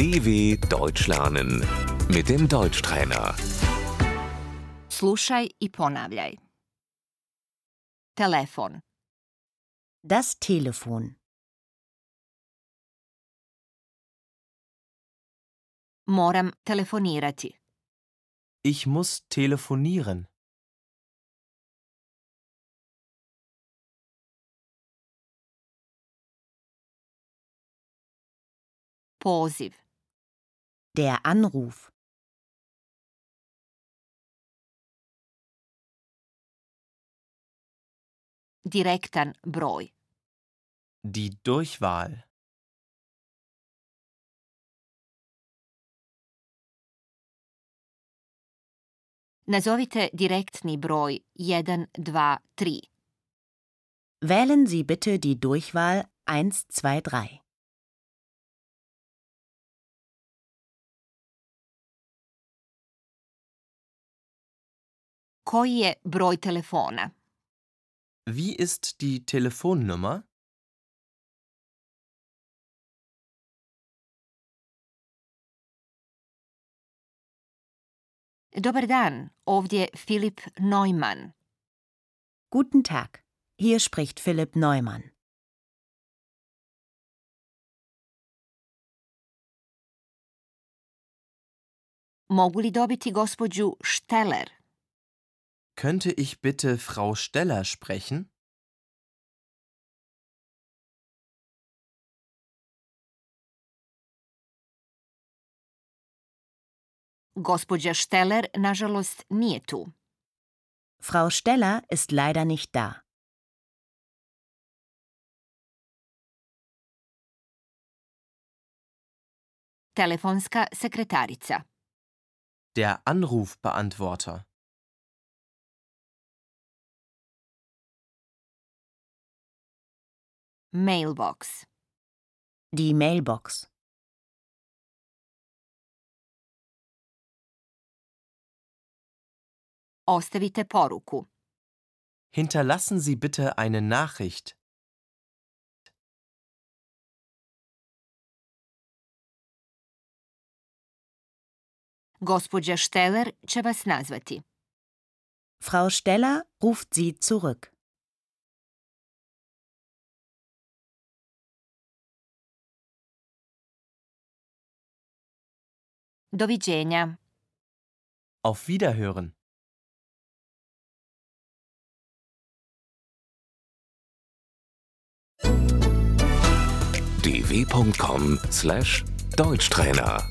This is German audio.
DW Deutsch lernen mit dem Deutschtrainer. Slušaj i ponavljaj. Telefon, Das Telefon. moram telefonirati. Ich muss telefonieren. Poziv, Der Anruf. direktan broj. Die Durchwahl. Nazovite direktni broj 123. Wählen Sie bitte die Durchwahl 123. Koji je broj telefona? Wie ist die Telefonnummer? Dobar dan, ovdje Filip Neumann. Guten Tag. Hier spricht Philipp Neumann. Mogu li dobiti gospođu Šteler? Könnte ich bitte Frau Steller sprechen? Gospođa Šteler, nažalost, nije tu. Frau Steller ist leider nicht da. Telefonska sekretarica. Der Anrufbeantworter. Mailbox. Die Mailbox. Ostavite poruku. Hinterlassen Sie bitte eine Nachricht. Gospođa Šteler će vas nazvati. Frau Steller ruft Sie zurück. Doviđenja. Auf Wiederhören. dw.com/deutschtrainer